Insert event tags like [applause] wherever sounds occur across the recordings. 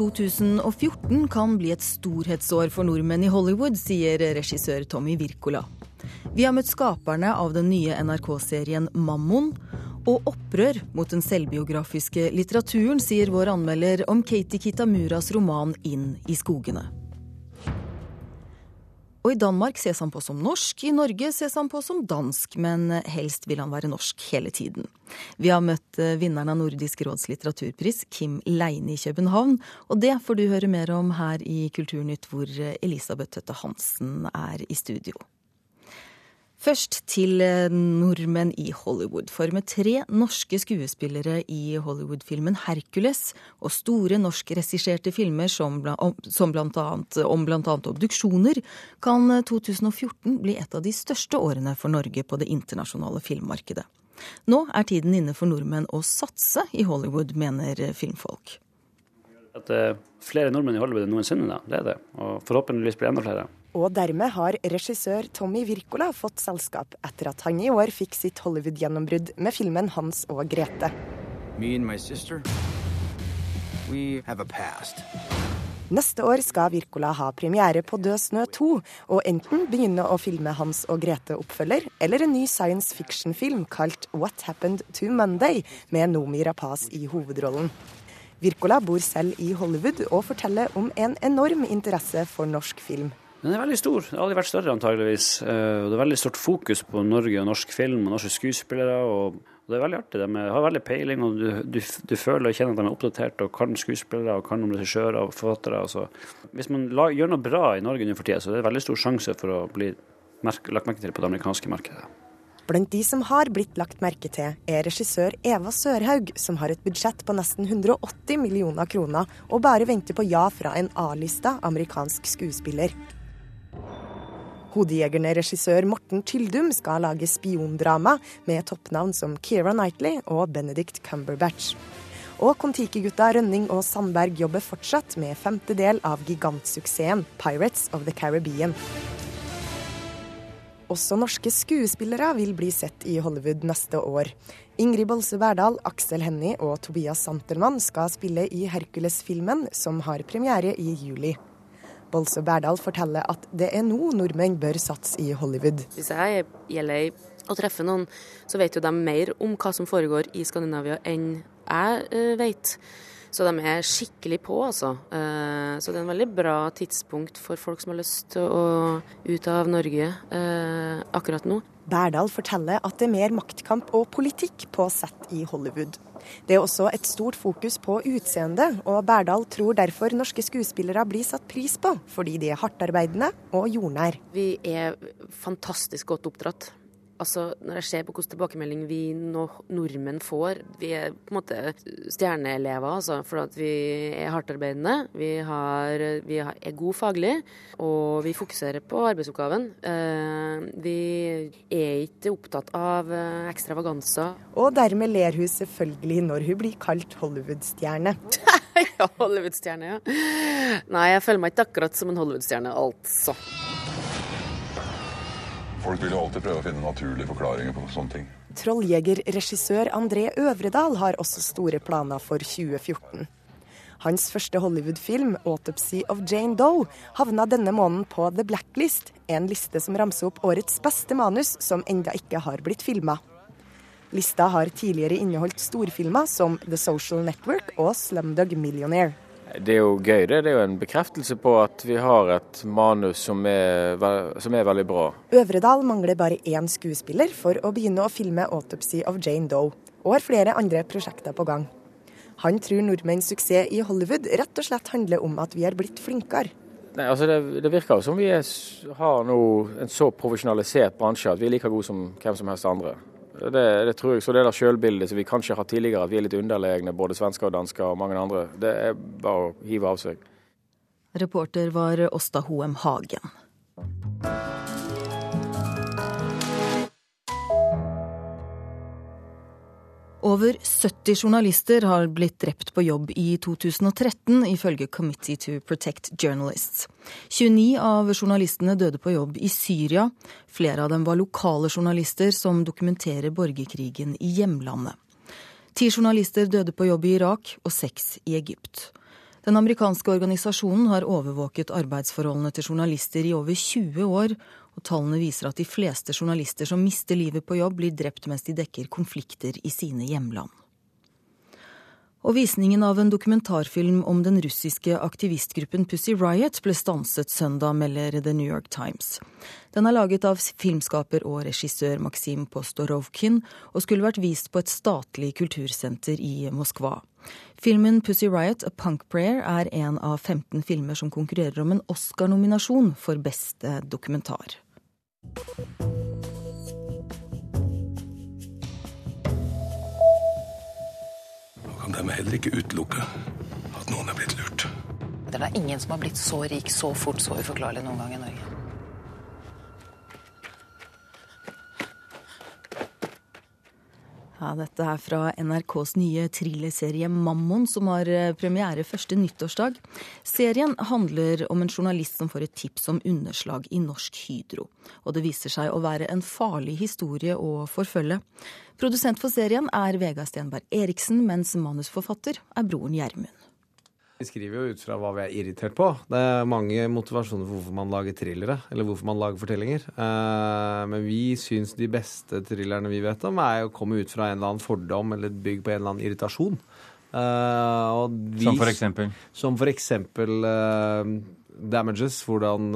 2014 kan bli et storhetsår for nordmenn i Hollywood, sier regissør Tommy Wirkola. Vi har møtt skaperne av den nye NRK-serien Mammon. Og opprør mot den selvbiografiske litteraturen, sier vår anmelder om Katie Kitamuras roman 'Inn i skogene'. Og i Danmark ses han på som norsk, i Norge ses han på som dansk, men helst vil han være norsk hele tiden. Vi har møtt eh, vinneren av Nordisk råds litteraturpris, Kim Leine i København, og det får du høre mer om her i Kulturnytt, hvor Elisabeth Tøtte Hansen er i studio. Først til eh, nordmenn i Hollywood. For med tre norske skuespillere i Hollywood-filmen 'Hercules' og store norskregisserte filmer som, blant annet, om bl.a. obduksjoner, kan 2014 bli et av de største årene for Norge på det internasjonale filmmarkedet. Nå er tiden inne for nordmenn å satse i Hollywood, mener filmfolk. At er flere nordmenn i Hollywood enn noensinne, da. det er det. Og forhåpentligvis blir det enda flere. Og dermed har regissør Tommy Wirkola fått selskap etter at han i år fikk sitt Hollywood-gjennombrudd med filmen 'Hans og Grete'. Neste år skal Wirkola ha premiere på 'Død snø 2', og enten begynne å filme Hans og Grete-oppfølger, eller en ny science fiction-film kalt 'What Happened to Monday', med Nomi Rapaz i hovedrollen. Wirkola bor selv i Hollywood og forteller om en enorm interesse for norsk film. Den er veldig stor. Den har aldri vært større, antageligvis. Eh, det er veldig stort fokus på Norge og norsk film og norske skuespillere. og det er veldig artig. De har veldig peiling, og du, du, du føler og kjenner at de er oppdatert og kan skuespillere og kan om regissører og forfattere. Altså. Hvis man la, gjør noe bra i Norge nå for tida, så er det veldig stor sjanse for å bli merke, lagt merke til på det amerikanske markedet. Blant de som har blitt lagt merke til, er regissør Eva Sørhaug, som har et budsjett på nesten 180 millioner kroner og bare venter på ja fra en A-lista amerikansk skuespiller. Hodejegerne-regissør Morten Tyldum skal lage spiondrama med toppnavn som Keira Knightley og Benedict Cumberbatch. Og Kon-Tiki-gutta Rønning og Sandberg jobber fortsatt med femte del av gigantsuksessen Pirates of the Caribbean. Også norske skuespillere vil bli sett i Hollywood neste år. Ingrid Bolse Berdal, Aksel Hennie og Tobias Santelmann skal spille i Hercules-filmen, som har premiere i juli. Bolse Berdal forteller at det er nå nordmenn bør satse i Hollywood. Hvis jeg er i LA og treffer noen, så vet jo de mer om hva som foregår i Skandinavia enn jeg uh, vet. Så de er skikkelig på, altså. Uh, så det er en veldig bra tidspunkt for folk som har lyst til å ut av Norge uh, akkurat nå. Berdal forteller at det er mer maktkamp og politikk på sett i Hollywood. Det er også et stort fokus på utseende, og Berdal tror derfor norske skuespillere blir satt pris på, fordi de er hardtarbeidende og jordnær. Vi er fantastisk godt oppdratt. Altså, Når jeg ser på hvilken tilbakemelding vi nordmenn får Vi er på en måte stjerneelever, altså, for at vi er hardtarbeidende. Vi, har, vi er gode faglig, og vi fokuserer på arbeidsoppgaven. Eh, vi er ikke opptatt av eh, ekstravaganser. Og dermed ler hun selvfølgelig når hun blir kalt Hollywood-stjerne. [laughs] ja, Hollywood-stjerne, ja. Nei, jeg føler meg ikke akkurat som en Hollywood-stjerne, altså. Folk vil jo alltid prøve å finne naturlige forklaringer på sånne ting. Trolljegerregissør André Øvredal har også store planer for 2014. Hans første Hollywood-film, 'Autopsy of Jane Doe', havna denne måneden på The Blacklist, en liste som ramser opp årets beste manus som enda ikke har blitt filma. Lista har tidligere inneholdt storfilmer som The Social Network og Slumdog Millionaire. Det er jo gøy. Det, det er jo en bekreftelse på at vi har et manus som er, som er veldig bra. Øvredal mangler bare én skuespiller for å begynne å filme 'Autopsy of Jane Doe', og har flere andre prosjekter på gang. Han tror nordmenns suksess i Hollywood rett og slett handler om at vi er blitt flinkere. Nei, altså det, det virker jo som vi er, har nå en så profesjonalisert bransje at vi er like gode som hvem som helst andre. Det, det, tror jeg. Så det der sjølbildet som vi kanskje har tidligere, at vi er litt underlegne, både svensker og dansker og mange andre, det er bare å hive av seg. Reporter var Åsta Hoem Hagen. Over 70 journalister har blitt drept på jobb i 2013, ifølge Committee to Protect Journalists. 29 av journalistene døde på jobb i Syria. Flere av dem var lokale journalister som dokumenterer borgerkrigen i hjemlandet. Ti journalister døde på jobb i Irak og seks i Egypt. Den amerikanske organisasjonen har overvåket arbeidsforholdene til journalister i over 20 år, og tallene viser at de fleste journalister som mister livet på jobb, blir drept mens de dekker konflikter i sine hjemland. Og visningen av en dokumentarfilm om den russiske aktivistgruppen Pussy Riot ble stanset søndag, melder The New York Times. Den er laget av filmskaper og regissør Maksim Postorovkin, og skulle vært vist på et statlig kultursenter i Moskva. Filmen Pussy Riot A Punk Prayer er en av 15 filmer som konkurrerer om en Oscar-nominasjon for beste dokumentar. Nå kan dermed heller ikke utelukke at noen er blitt lurt. Det er da ingen som har blitt så rik så fort så uforklarlig noen gang i Norge. Ja, dette er fra NRKs nye thrillerserie Mammon, som har eh, premiere første nyttårsdag. Serien handler om en journalist som får et tips om underslag i Norsk Hydro. Og det viser seg å være en farlig historie å forfølge. Produsent for serien er Vegard Stenberg Eriksen, mens manusforfatter er broren Gjermund. Vi skriver jo ut fra hva vi er irritert på. Det er mange motivasjoner for hvorfor man lager thrillere, eller hvorfor man lager fortellinger. Eh, men vi syns de beste thrillerne vi vet om, er å komme ut fra en eller annen fordom eller bygg på en eller annen irritasjon. Eh, vi, som for eksempel? Som for eksempel uh, Damages, hvordan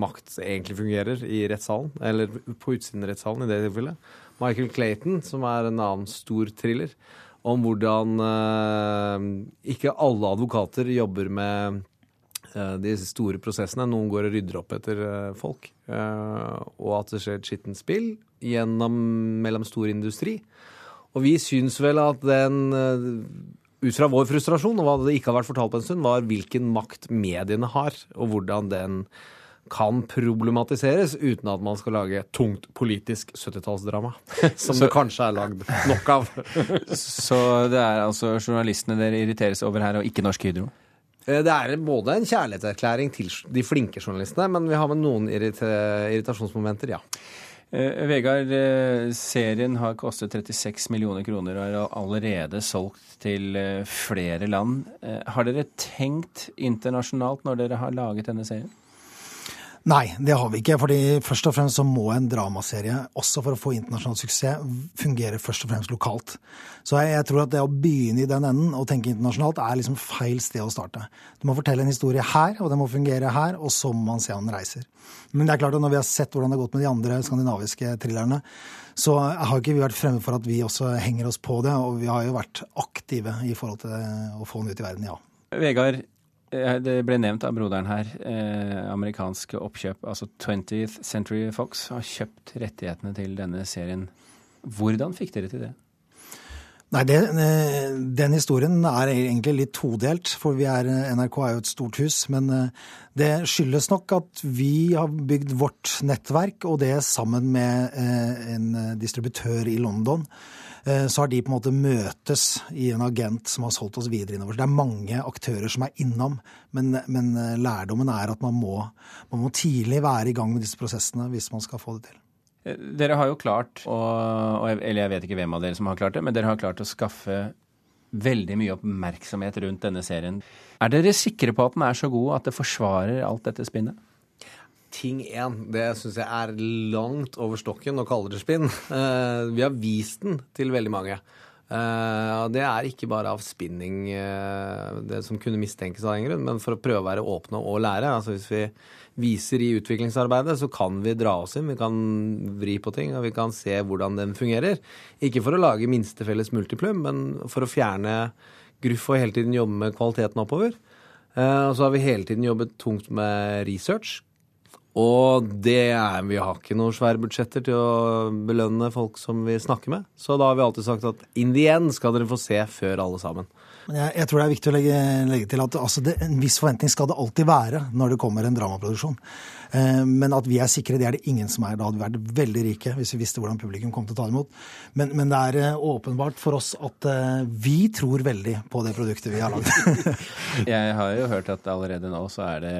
makt egentlig fungerer i rettssalen. Eller på utsiden av rettssalen, i det tilfellet. Michael Clayton, som er en annen stor thriller om hvordan eh, ikke alle advokater jobber med eh, de store prosessene. Noen går og rydder opp etter eh, folk. og at det skjer et skittent spill gjennom, mellom stor industri. Og vi syns vel at den ut fra vår frustrasjon, og hva det ikke har vært fortalt på en stund, var hvilken makt mediene har, og hvordan den kan problematiseres uten at man skal lage tungt politisk 70-tallsdrama. [laughs] Som så, det kanskje er lagd nok av. [laughs] så det er altså journalistene dere irriteres over her, og ikke Norsk Hydro? Eh, det er både en kjærlighetserklæring til de flinke journalistene, men vi har med noen irritasjonsmomenter, ja. Eh, Vegard, eh, serien har kostet 36 millioner kroner og er allerede solgt til eh, flere land. Har dere tenkt internasjonalt når dere har laget denne serien? Nei, det har vi ikke. fordi først og fremst så må en dramaserie, også for å få internasjonal suksess, fungere først og fremst lokalt. Så jeg, jeg, tror at det å begynne i den enden og tenke internasjonalt er liksom feil sted å starte. Du må fortelle en historie her, og det må fungere her, og så må man se om den reiser. Men det er klart at når vi har sett hvordan det har gått med de andre skandinaviske thrillerne, så har ikke vi vært fremme for at vi også henger oss på det, og vi har jo vært aktive i forhold til å få den ut i verden, ja. Vegard, det ble nevnt av broderen her. Eh, amerikanske oppkjøp, altså 20th Century Fox, har kjøpt rettighetene til denne serien. Hvordan fikk dere til det? Nei, det, eh, Den historien er egentlig litt todelt. For er, NRK er jo et stort hus. Men eh, det skyldes nok at vi har bygd vårt nettverk, og det sammen med en distributør i London. Eh, så har de på en måte møtes i en agent som har solgt oss videre innover. Det er mange aktører som er innom, men, men eh, lærdommen er at man må, man må tidlig være i gang med disse prosessene hvis man skal få det til. Eh, dere har jo klart, og, eller jeg vet ikke hvem av dere som har klart det, men dere har klart å skaffe veldig mye oppmerksomhet rundt denne serien. Er dere sikre på at den er så god at det forsvarer alt dette spinnet? Ting én, det syns jeg er langt over stokken å kalle det spinn. Uh, vi har vist den til veldig mange. Uh, det er ikke bare av spinning uh, det som kunne mistenkes av en grunn, men for å prøve å være åpne og lære. Altså Hvis vi viser i utviklingsarbeidet, så kan vi dra oss inn, vi kan vri på ting, og vi kan se hvordan den fungerer. Ikke for å lage minste felles multiplum, men for å fjerne gruff og hele tiden jobbe med kvaliteten oppover. Og så har vi hele tiden jobbet tungt med research og det er, vi har ikke noen svære budsjetter til å belønne folk som vi snakker med. Så da har vi alltid sagt at in the end skal dere få se før alle sammen. Jeg, jeg tror det er viktig å legge, legge til at altså det, en viss forventning skal det alltid være når det kommer en dramaproduksjon. Eh, men at vi er sikre, det er det ingen som er. Da hadde vi vært veldig rike hvis vi visste hvordan publikum kom til å ta imot. Men, men det er eh, åpenbart for oss at eh, vi tror veldig på det produktet vi har lagd. [laughs] jeg har jo hørt at allerede nå så er det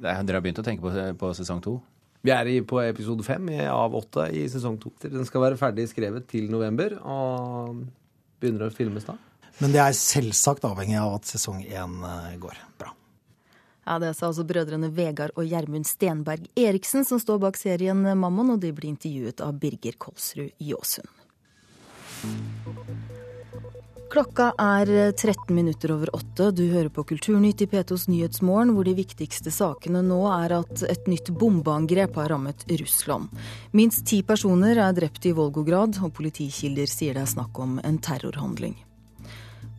dere har begynt å tenke på, på sesong to? Vi er på episode fem av åtte i sesong to. Den skal være ferdig skrevet til november og begynner å filmes da. Men det er selvsagt avhengig av at sesong én eh, går bra. Ja, Det sa altså brødrene Vegard og Gjermund Stenberg Eriksen som står bak serien Mammon, og de blir intervjuet av Birger Kolsrud Jåsund. Klokka er 13 minutter over åtte. Du hører på Kulturnytt i P2s Nyhetsmorgen, hvor de viktigste sakene nå er at et nytt bombeangrep har rammet Russland. Minst ti personer er drept i Volgograd, og politikilder sier det er snakk om en terrorhandling.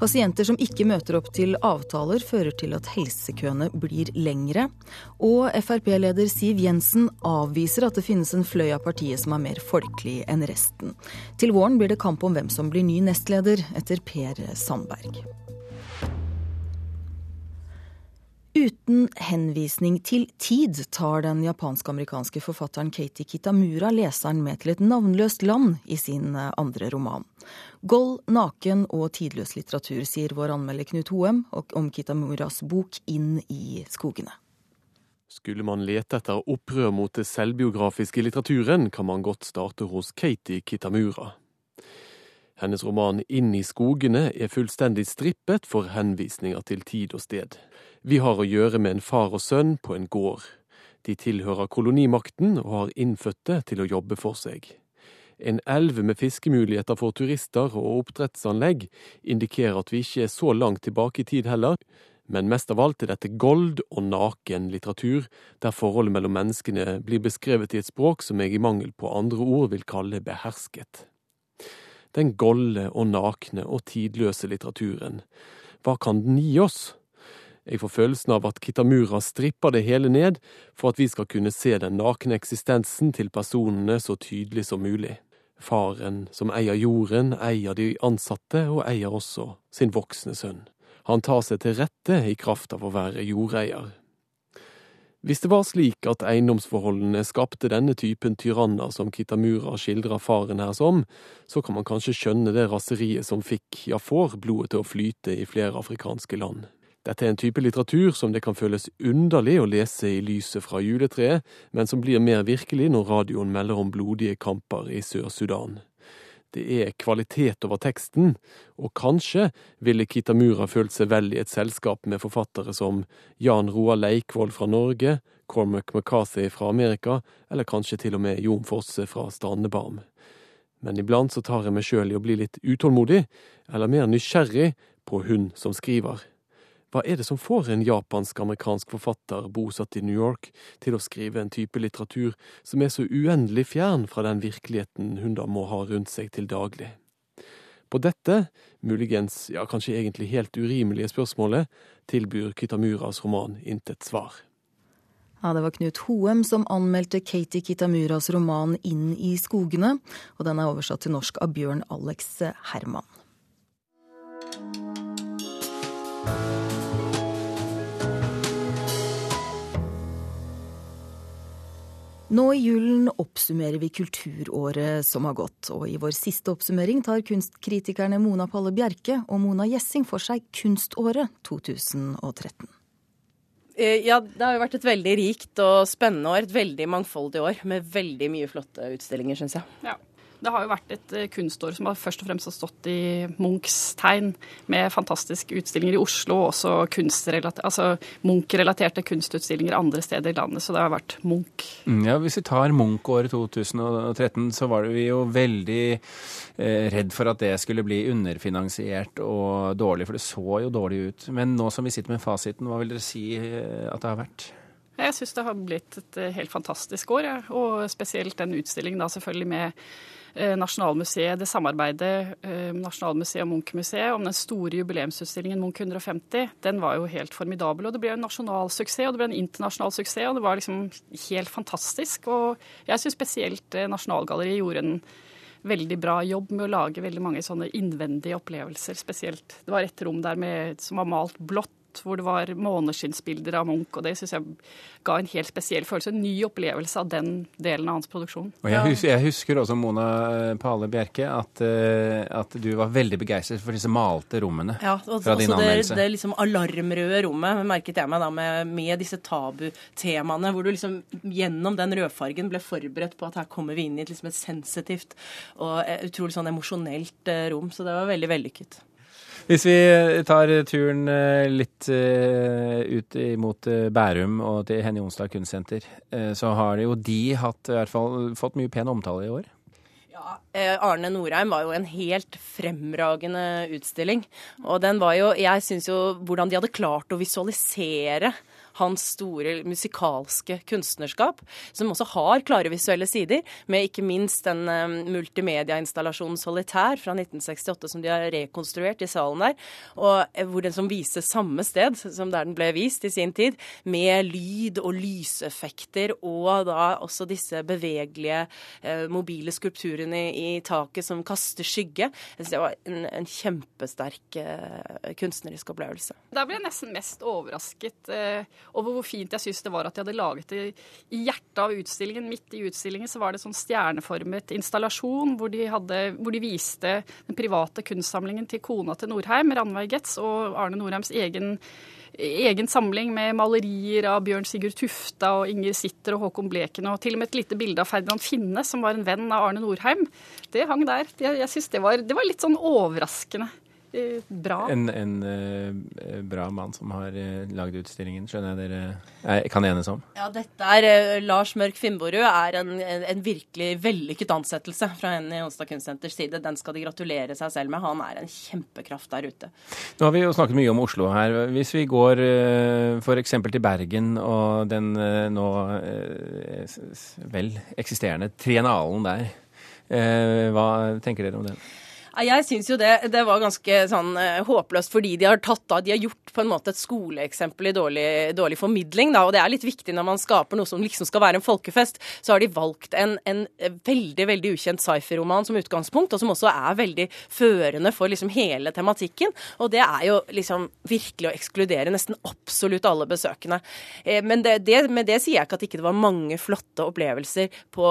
Pasienter som ikke møter opp til avtaler, fører til at helsekøene blir lengre. Og Frp-leder Siv Jensen avviser at det finnes en fløy av partiet som er mer folkelig enn resten. Til våren blir det kamp om hvem som blir ny nestleder, etter Per Sandberg. Uten henvisning til tid tar den japansk-amerikanske forfatteren Katie Kitamura leseren med til et navnløst land i sin andre roman. Gold, naken og tidløs litteratur, sier vår anmelder Knut Hoem om Kitamuras bok Inn i skogene. Skulle man lete etter opprør mot det selvbiografiske litteraturen, kan man godt starte hos Katie Kitamura. Hennes roman Inn i skogene er fullstendig strippet for henvisninger til tid og sted. Vi har å gjøre med en far og sønn på en gård. De tilhører kolonimakten og har innfødte til å jobbe for seg. En elv med fiskemuligheter for turister og oppdrettsanlegg indikerer at vi ikke er så langt tilbake i tid heller, men mest av alt er dette gold og naken litteratur, der forholdet mellom menneskene blir beskrevet i et språk som jeg i mangel på andre ord vil kalle behersket. Den golde og nakne og tidløse litteraturen, hva kan den gi oss? Jeg får følelsen av at Kitamura stripper det hele ned for at vi skal kunne se den nakne eksistensen til personene så tydelig som mulig. Faren som eier jorden, eier de ansatte og eier også sin voksne sønn. Han tar seg til rette i kraft av å være jordeier. Hvis det var slik at eiendomsforholdene skapte denne typen tyranner som Kitamura skildrer faren her som, så kan man kanskje skjønne det raseriet som fikk, ja får, blodet til å flyte i flere afrikanske land. Dette er en type litteratur som det kan føles underlig å lese i lyset fra juletreet, men som blir mer virkelig når radioen melder om blodige kamper i Sør-Sudan. Det er kvalitet over teksten, og kanskje ville Kitamura følt seg vel i et selskap med forfattere som Jan Roar Leikvoll fra Norge, Cormac McCarthy fra Amerika, eller kanskje til og med Jon Fosse fra Strandebarm. Men iblant så tar jeg meg sjøl i å bli litt utålmodig, eller mer nysgjerrig på hun som skriver. Hva er det som får en japansk-amerikansk forfatter bosatt i New York til å skrive en type litteratur som er så uendelig fjern fra den virkeligheten hun da må ha rundt seg til daglig? På dette, muligens, ja kanskje egentlig helt urimelige spørsmålet, tilbyr Kitamuras roman intet svar. Ja, Det var Knut Hoem som anmeldte Katie Kitamuras roman Inn i skogene, og den er oversatt til norsk av Bjørn Alex Herman. Nå i julen oppsummerer vi kulturåret som har gått, og i vår siste oppsummering tar kunstkritikerne Mona Palle Bjerke og Mona Gjessing for seg kunståret 2013. Eh, ja, det har jo vært et veldig rikt og spennende år. Et veldig mangfoldig år med veldig mye flotte utstillinger, syns jeg. Ja. Det har jo vært et eh, kunstår som har først og fremst har stått i Munchs tegn, med fantastiske utstillinger i Oslo og også altså Munch-relaterte kunstutstillinger andre steder i landet. Så det har vært Munch. Mm, ja, Hvis vi tar Munch-året 2013, så var vi jo veldig eh, redd for at det skulle bli underfinansiert og dårlig, for det så jo dårlig ut. Men nå som vi sitter med fasiten, hva vil dere si eh, at det har vært? Jeg syns det har blitt et eh, helt fantastisk år, ja. og spesielt den utstillingen da selvfølgelig med Eh, Nasjonalmuseet, det samarbeidet eh, Nasjonalmuseet og Munch-museet om den store jubileumsutstillingen Munch 150, den var jo helt formidabel. Og det ble en nasjonal suksess, og det ble en internasjonal suksess, og det var liksom helt fantastisk. Og jeg syns spesielt Nasjonalgalleriet gjorde en veldig bra jobb med å lage veldig mange sånne innvendige opplevelser. Spesielt Det var et rom der med, som var malt blått hvor det var måneskinnsbilder av Munch, og det syns jeg ga en helt spesiell følelse. En ny opplevelse av den delen av hans produksjon. Og jeg, husker, jeg husker også, Mona Pale Bjerke, at, at, du var veldig begeistret for disse malte rommene ja, og, fra din anmeldelse. Det, det liksom alarmrøde rommet merket jeg meg da med, med disse tabutemaene, hvor du liksom gjennom den rødfargen ble forberedt på at her kommer vi inn i et, liksom et sensitivt og utrolig sånn emosjonelt rom. Så det var veldig vellykket. Hvis vi tar turen eh, litt eh, ut mot eh, Bærum og til Henny Onsdag kunstsenter, så har jo de hatt, i hvert fall, fått mye pen omtale i år? Ja, Arne Norheim var jo en helt fremragende utstilling. Og den var jo Jeg syns jo hvordan de hadde klart å visualisere hans store musikalske kunstnerskap, som også har klare visuelle sider, med ikke minst den um, multimediainstallasjonen Solitær fra 1968 som de har rekonstruert i salen der, og eh, hvor den som vises samme sted som der den ble vist i sin tid, med lyd og lyseffekter og da også disse bevegelige eh, mobile skulpturene i, taket som kaster skygge. Det var en, en kjempesterk eh, kunstnerisk opplevelse. Da ble jeg nesten mest overrasket eh, over hvor fint jeg syns det var at de hadde laget det i hjertet av utstillingen. Midt i utstillingen så var det sånn stjerneformet installasjon hvor de, hadde, hvor de viste den private kunstsamlingen til kona til Norheim, Ranveig Getz, og Arne Norheims egen egen samling med malerier av Bjørn Sigurd Tufta og Inger Sitter og Håkon Bleken, og til og med et lite bilde av Ferdinand Finne, som var en venn av Arne Norheim. Det hang der. Jeg, jeg synes det var, det var litt sånn overraskende. Eh, bra. En, en uh, bra mann som har uh, lagd utstillingen, skjønner jeg dere jeg kan enes om? Ja, dette er uh, Lars Mørk Finnborud er en, en, en, virkelig vellykket ansettelse fra henne i Onsdag Kunstsenters side. Den skal de gratulere seg selv med. Han er en kjempekraft der ute. Nå har vi jo snakket mye om Oslo her. Hvis vi går uh, f.eks. til Bergen og den nå vel eksisterende triennalen der. hva tenker dere om den? Jeg syns jo det, det, var ganske sånn uh, håpløst, fordi de har tatt av De har gjort på en måte et skoleeksempel i dårlig, dårlig, formidling, da. Og det er litt viktig når man skaper noe som liksom skal være en folkefest. Så har de valgt en, en veldig, veldig ukjent sci-fi-roman som utgangspunkt, og som også er veldig førende for liksom hele tematikken. Og det er jo liksom virkelig å ekskludere nesten absolutt alle besøkende. Eh, men det, det, med det sier jeg ikke at ikke det var mange flotte opplevelser på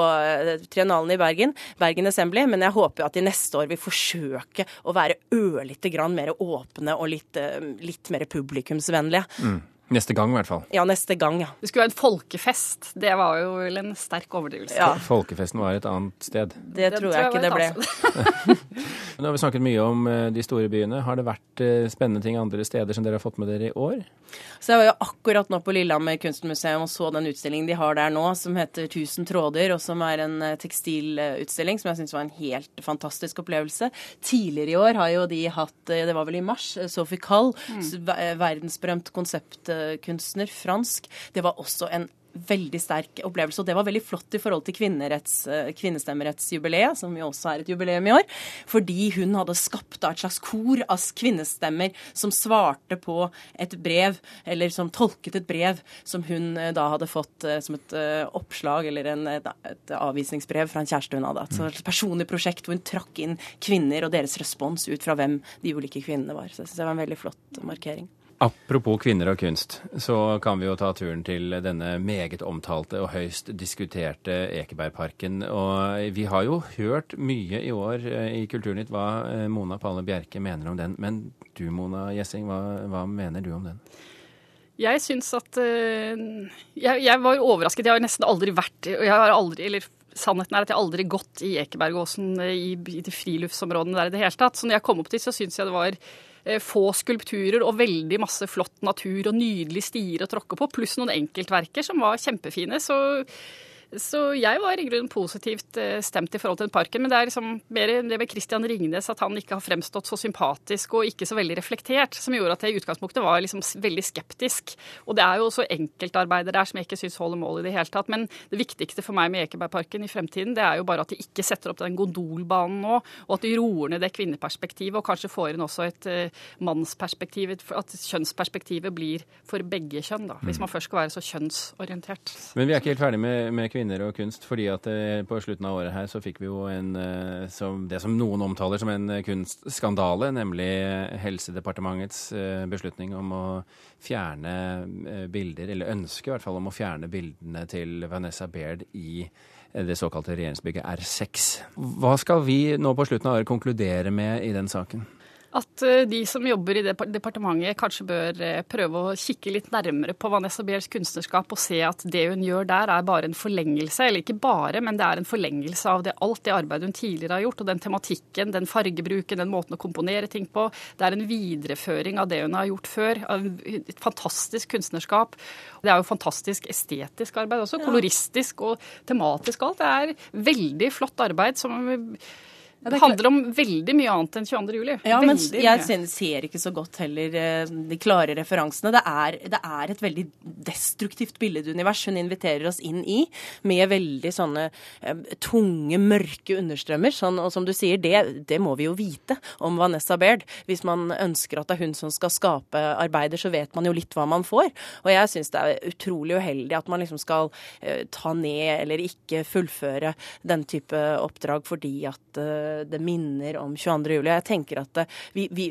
triennalen i Bergen, Bergen Assembly, men jeg håper at de neste år vil forsøke forsøke å være ørlite grann mer åpne og litt, eh, litt mer publikumsvennlige. Mm. Neste gang, i hvert fall. Ja, neste gang, ja. Det skulle være en folkefest. Det var jo vel en sterk overdrivelse. Ja. Folkefesten var et annet sted. Det, det tror jeg, jeg ikke det ble. [laughs] Nå har vi snakket mye om eh, de store byene. Har det vært eh, spennende ting andre steder som dere har fått med dere i år? Så Jeg var jo akkurat nå på Lillehammer kunstmuseum og så den utstillingen de har der nå, som heter 'Tusen tråder', og som er en eh, tekstilutstilling som jeg syns var en helt fantastisk opplevelse. Tidligere i år har jo de hatt, det var vel i mars, Sophie Kall, mm. verdensberømt konseptkunstner, fransk. Det var også en veldig sterk opplevelse. Og det var veldig flott i forhold til eh, kvinnestemmerettsjubileet, som jo også er et jubileum i år. Fordi hun hadde skapt et slags kor av kvinnestemmer som svarte på et brev, eller som tolket et brev som hun eh, da hadde fått eh, som et oppslag eller en, et avvisningsbrev fra en kjæreste hun hadde. Så et personlig prosjekt hvor hun trakk inn kvinner og deres respons ut fra hvem de ulike kvinnene var. Så jeg synes det var en veldig flott markering. Apropos kvinner og kunst, så kan vi jo ta turen til denne meget omtalte og høyst diskuterte Ekebergparken. Og vi har jo hørt mye i år eh, i Kulturnytt hva eh, Mona Palle Bjerke mener om den. Men du Mona Gjessing, hva, hva mener du om den? Jeg syns at uh, jeg, jeg, var overrasket. Jeg har nesten aldri vært jeg har aldri, eller Sannheten er at jeg aldri gått i Ekebergåsen i, i de friluftsområdene der i det hele tatt. Så når jeg kom opp dit, så syns jeg det var Eh, få skulpturer og veldig masse flott natur og nydelige stier å tråkke på, pluss noen enkeltverker som var kjempefine. Så så jeg var i grunnen positivt eh, stemt i forhold til parken. Men det er liksom mer det med Christian Ringnes, at han ikke har fremstått så sympatisk og ikke så veldig reflektert, som gjorde at jeg i utgangspunktet var liksom veldig skeptisk. Og det er jo også enkeltarbeidere der som jeg ikke syns holder mål i det hele tatt. Men det viktigste for meg med Ekebergparken i fremtiden, det er jo bare at de ikke setter opp den gondolbanen nå, og at de roer ned det kvinneperspektivet, og kanskje får inn også et uh, mannsperspektiv, at kjønnsperspektivet blir for begge kjønn, da. Hvis mm. man først skal være så kjønnsorientert. Men vi er ikke helt ferdig med, med kvinner kvinner og kunst, fordi at eh, på slutten av året her så fikk vi jo en, eh, som, det som noen omtaler som en eh, kunstskandale, nemlig Helsedepartementets beslutning om å fjerne bilder, eller ønske i hvert fall om å fjerne bildene til Vanessa Baird i det såkalte regjeringsbygget R6. Hva skal vi nå på slutten av året konkludere med i den saken? At eh, de som jobber i departementet kanskje bør eh, prøve å kikke litt nærmere på Vanessa Biels kunstnerskap og se at det hun gjør der er bare en forlengelse, eller ikke bare, men det er en forlengelse av det, alt det arbeidet hun tidligere har gjort, og den tematikken, den fargebruken, den måten å komponere ting på. Det er en videreføring av det hun har gjort før. Et fantastisk kunstnerskap. Det er jo fantastisk estetisk arbeid også, koloristisk og tematisk alt. Det er veldig flott arbeid som ja, det handler om veldig mye annet enn 22. juli. Ja, men jeg ser ikke så godt heller eh, de klare referansene. Det er, det er et veldig destruktivt billedunivers hun inviterer oss inn i, med veldig sånne eh, tunge, mørke understrømmer. Sånn, og som du sier, det, det, må vi jo vite om Vanessa Baird. Hvis man ønsker at det er hun som skal skape arbeider, så vet man jo litt hva man får. Og jeg syns det er utrolig uheldig at man liksom skal eh, ta ned eller ikke fullføre den type oppdrag fordi at eh, det minner om 22. juli. Jeg tenker at vi, vi,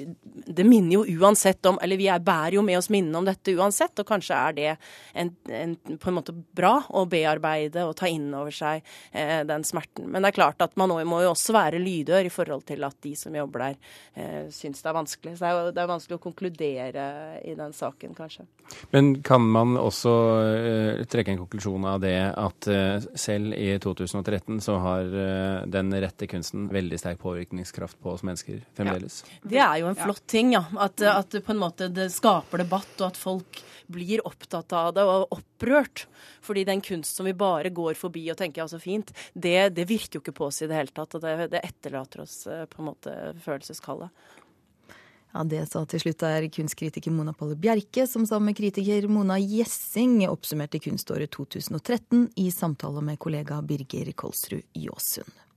det minner jo uansett om Eller vi er, bærer jo med oss minnene om dette uansett, og kanskje er det en, en, på en måte bra å bearbeide og ta inn over seg eh, den smerten. Men det er klart at man må jo også være lydør i forhold til at de som jobber der, eh, syns det er vanskelig. Så det er, det er vanskelig å konkludere i den saken, kanskje. Men kan man også eh, trekke en konklusjon av det at eh, selv i 2013 så har eh, den rette kunsten veldig veldig sterk påvirkningskraft på oss mennesker fremdeles. Ja. Det er jo en flott ting, ja. At, at på en måte det skaper debatt, og at folk blir opptatt av det og opprørt. Fordi den kunst som vi bare går forbi og tenker ja, så fint, det, det virker jo ikke på oss i det hele tatt. Og det, det etterlater oss eh, på en måte følelseskallet. Ja, Det sa til slutt er kunstkritiker Mona Palle Bjerke, som sammen med kritiker Mona Gjessing oppsummerte kunståret 2013 i samtale med kollega Birger Kolsrud Jåsund.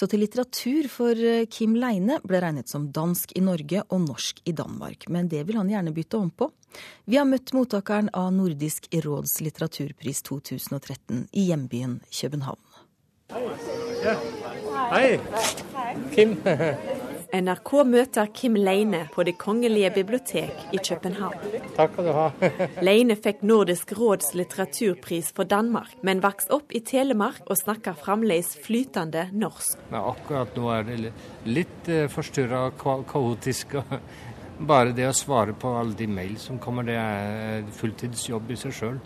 Så til litteratur, for eh, Kim Leine ble regnet som dansk i Norge og norsk i Danmark. Men det vil han gjerne bytte om på. Vi har møtt mottakeren av Nordisk råds litteraturpris 2013 i hjembyen København. Hei. Hei. Kim. [laughs] NRK møter Kim Leine på Det kongelige bibliotek i København. Takk skal du ha. [laughs] Leine fikk Nordisk råds litteraturpris for Danmark, men vokste opp i Telemark og snakker fremdeles flytende norsk. Ja, akkurat nå er det litt eh, forstyrra og kaotisk. [laughs] Bare det å svare på alle de mail som kommer, det er fulltidsjobb i seg sjøl.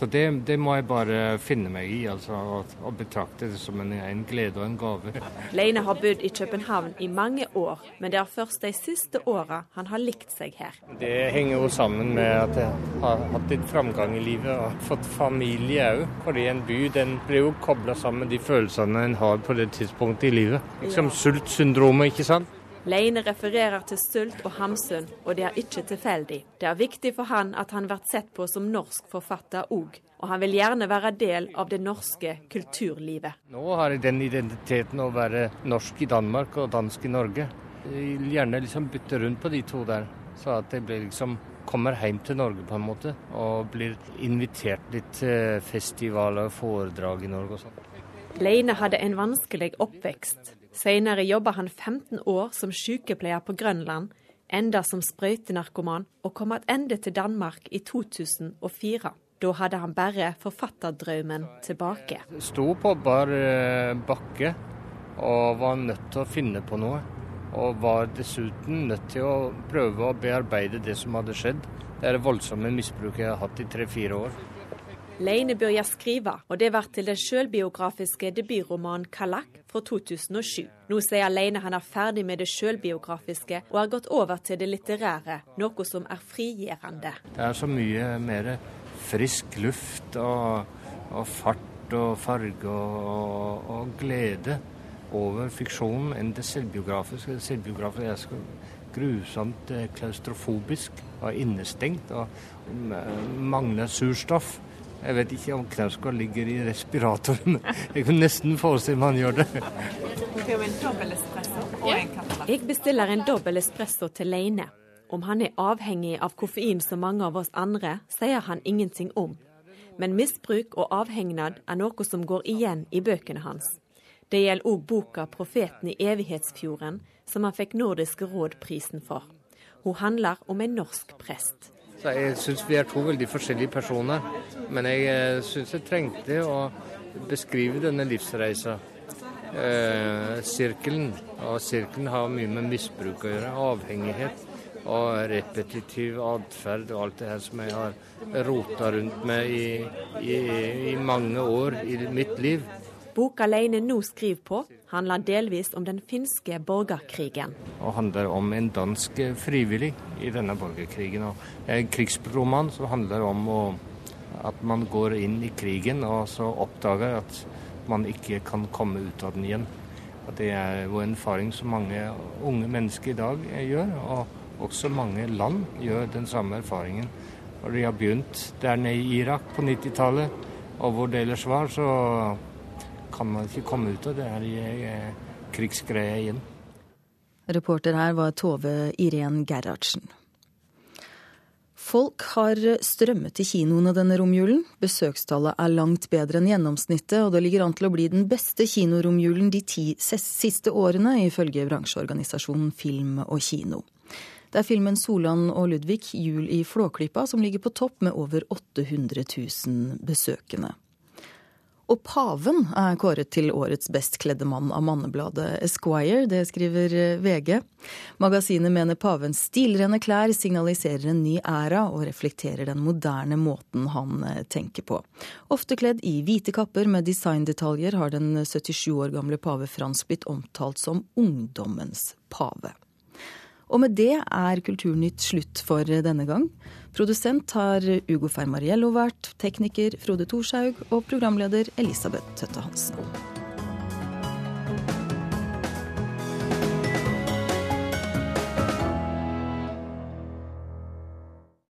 Så det, det, må jeg bare finne meg i, altså, og, og betrakte det som en, en, glede og en gave. Leine har bodd i København i mange år, men det er først de siste åra han har likt seg her. Det henger jo sammen med at jeg har hatt litt framgang i livet og fått familie òg. Fordi en by den blir jo kobla sammen med de følelsene en har på det tidspunktet i livet. Liksom sultsyndromet, ikke sant. Leine refererer til Sult og Hamsun, og det er ikke tilfeldig. Det er viktig for han at han blir sett på som norsk forfatter òg, og han vil gjerne være del av det norske kulturlivet. Nå har jeg den identiteten å være norsk i Danmark og dansk i Norge. Jeg vil gjerne liksom bytte rundt på de to der, så at jeg liksom kommer hjem til Norge på en måte, og blir invitert litt til festivaler og foredrag i Norge og sånn. Leine hadde en vanskelig oppvekst. Senere jobba han 15 år som sykepleier på Grønland, enda som sprøytenarkoman, og kom tilbake til Danmark i 2004. Da hadde han bare forfatterdrømmen tilbake. Sto på bar eh, bakke og var nødt til å finne på noe. Og var dessuten nødt til å prøve å bearbeide det som hadde skjedd. Det er det voldsomme misbruket jeg har hatt i tre-fire år. Leine begynte skrive, og det ble til den selvbiografiske debutromanen 'Kalak' fra 2007. Nå sier Leine han er ferdig med det selvbiografiske og har gått over til det litterære, noe som er frigjørende. Det er så mye mer frisk luft og, og fart og farge og, og, glede over fiksjonen enn det selvbiografiske. Det selvbiografiske er så grusomt eh, klaustrofobisk og innestengt og mangler surstoff. Jeg vet ikke om Knausgård ligger i respiratoren. Jeg kunne nesten forestille meg han gjør det. Jeg bestiller en dobbel espresso til Leine. Om han er avhengig av koffein som mange av oss andre, sier han ingenting om. Men misbruk og avhengnad er noe som går igjen i bøkene hans. Det gjelder òg boka 'Profeten i evighetsfjorden', som han fikk Nordisk råd-prisen for. Hun handler om en norsk prest. Så jeg syns vi er to veldig forskjellige personer. Men jeg eh, syns jeg trengte å beskrive denne livsreisa eh, sirkelen. Og sirkelen har mye med misbruk å gjøre. Avhengighet og repetitiv atferd og alt det her som jeg har rota rundt med i, i, i mange år i mitt liv. Boka Leine nå skriver på, handler delvis om den finske borgerkrigen. Og handler om en dansk frivillig i denne borgerkrigen. Og en krigsroman som handler om at man går inn i krigen og så oppdager at man ikke kan komme ut av den igjen. Og det er en erfaring som mange unge mennesker i dag gjør. og også mange land gjør den samme erfaringen. Og de har begynt der nede i Irak på 90-tallet, og hvor det ellers var, så kan man ikke komme ut av det her i krigsgreia igjen. Reporter her var Tove Irén Gerhardsen. Folk har strømmet til kinoene denne romjulen. Besøkstallet er langt bedre enn gjennomsnittet, og det ligger an til å bli den beste kinoromjulen de ti siste årene, ifølge bransjeorganisasjonen Film og Kino. Det er filmen 'Solan og Ludvig jul i Flåklypa' som ligger på topp med over 800 000 besøkende. Og paven er kåret til årets best kledde mann av mannebladet Esquire, det skriver VG. Magasinet mener pavens stilrene klær signaliserer en ny æra og reflekterer den moderne måten han tenker på. Ofte kledd i hvite kapper med designdetaljer har den 77 år gamle pave Frans blitt omtalt som ungdommens pave. Og med det er Kulturnytt slutt for denne gang. Produsent har Ugo Fermariello vært, tekniker Frode Thorshaug og programleder Elisabeth Tøtte Hansen.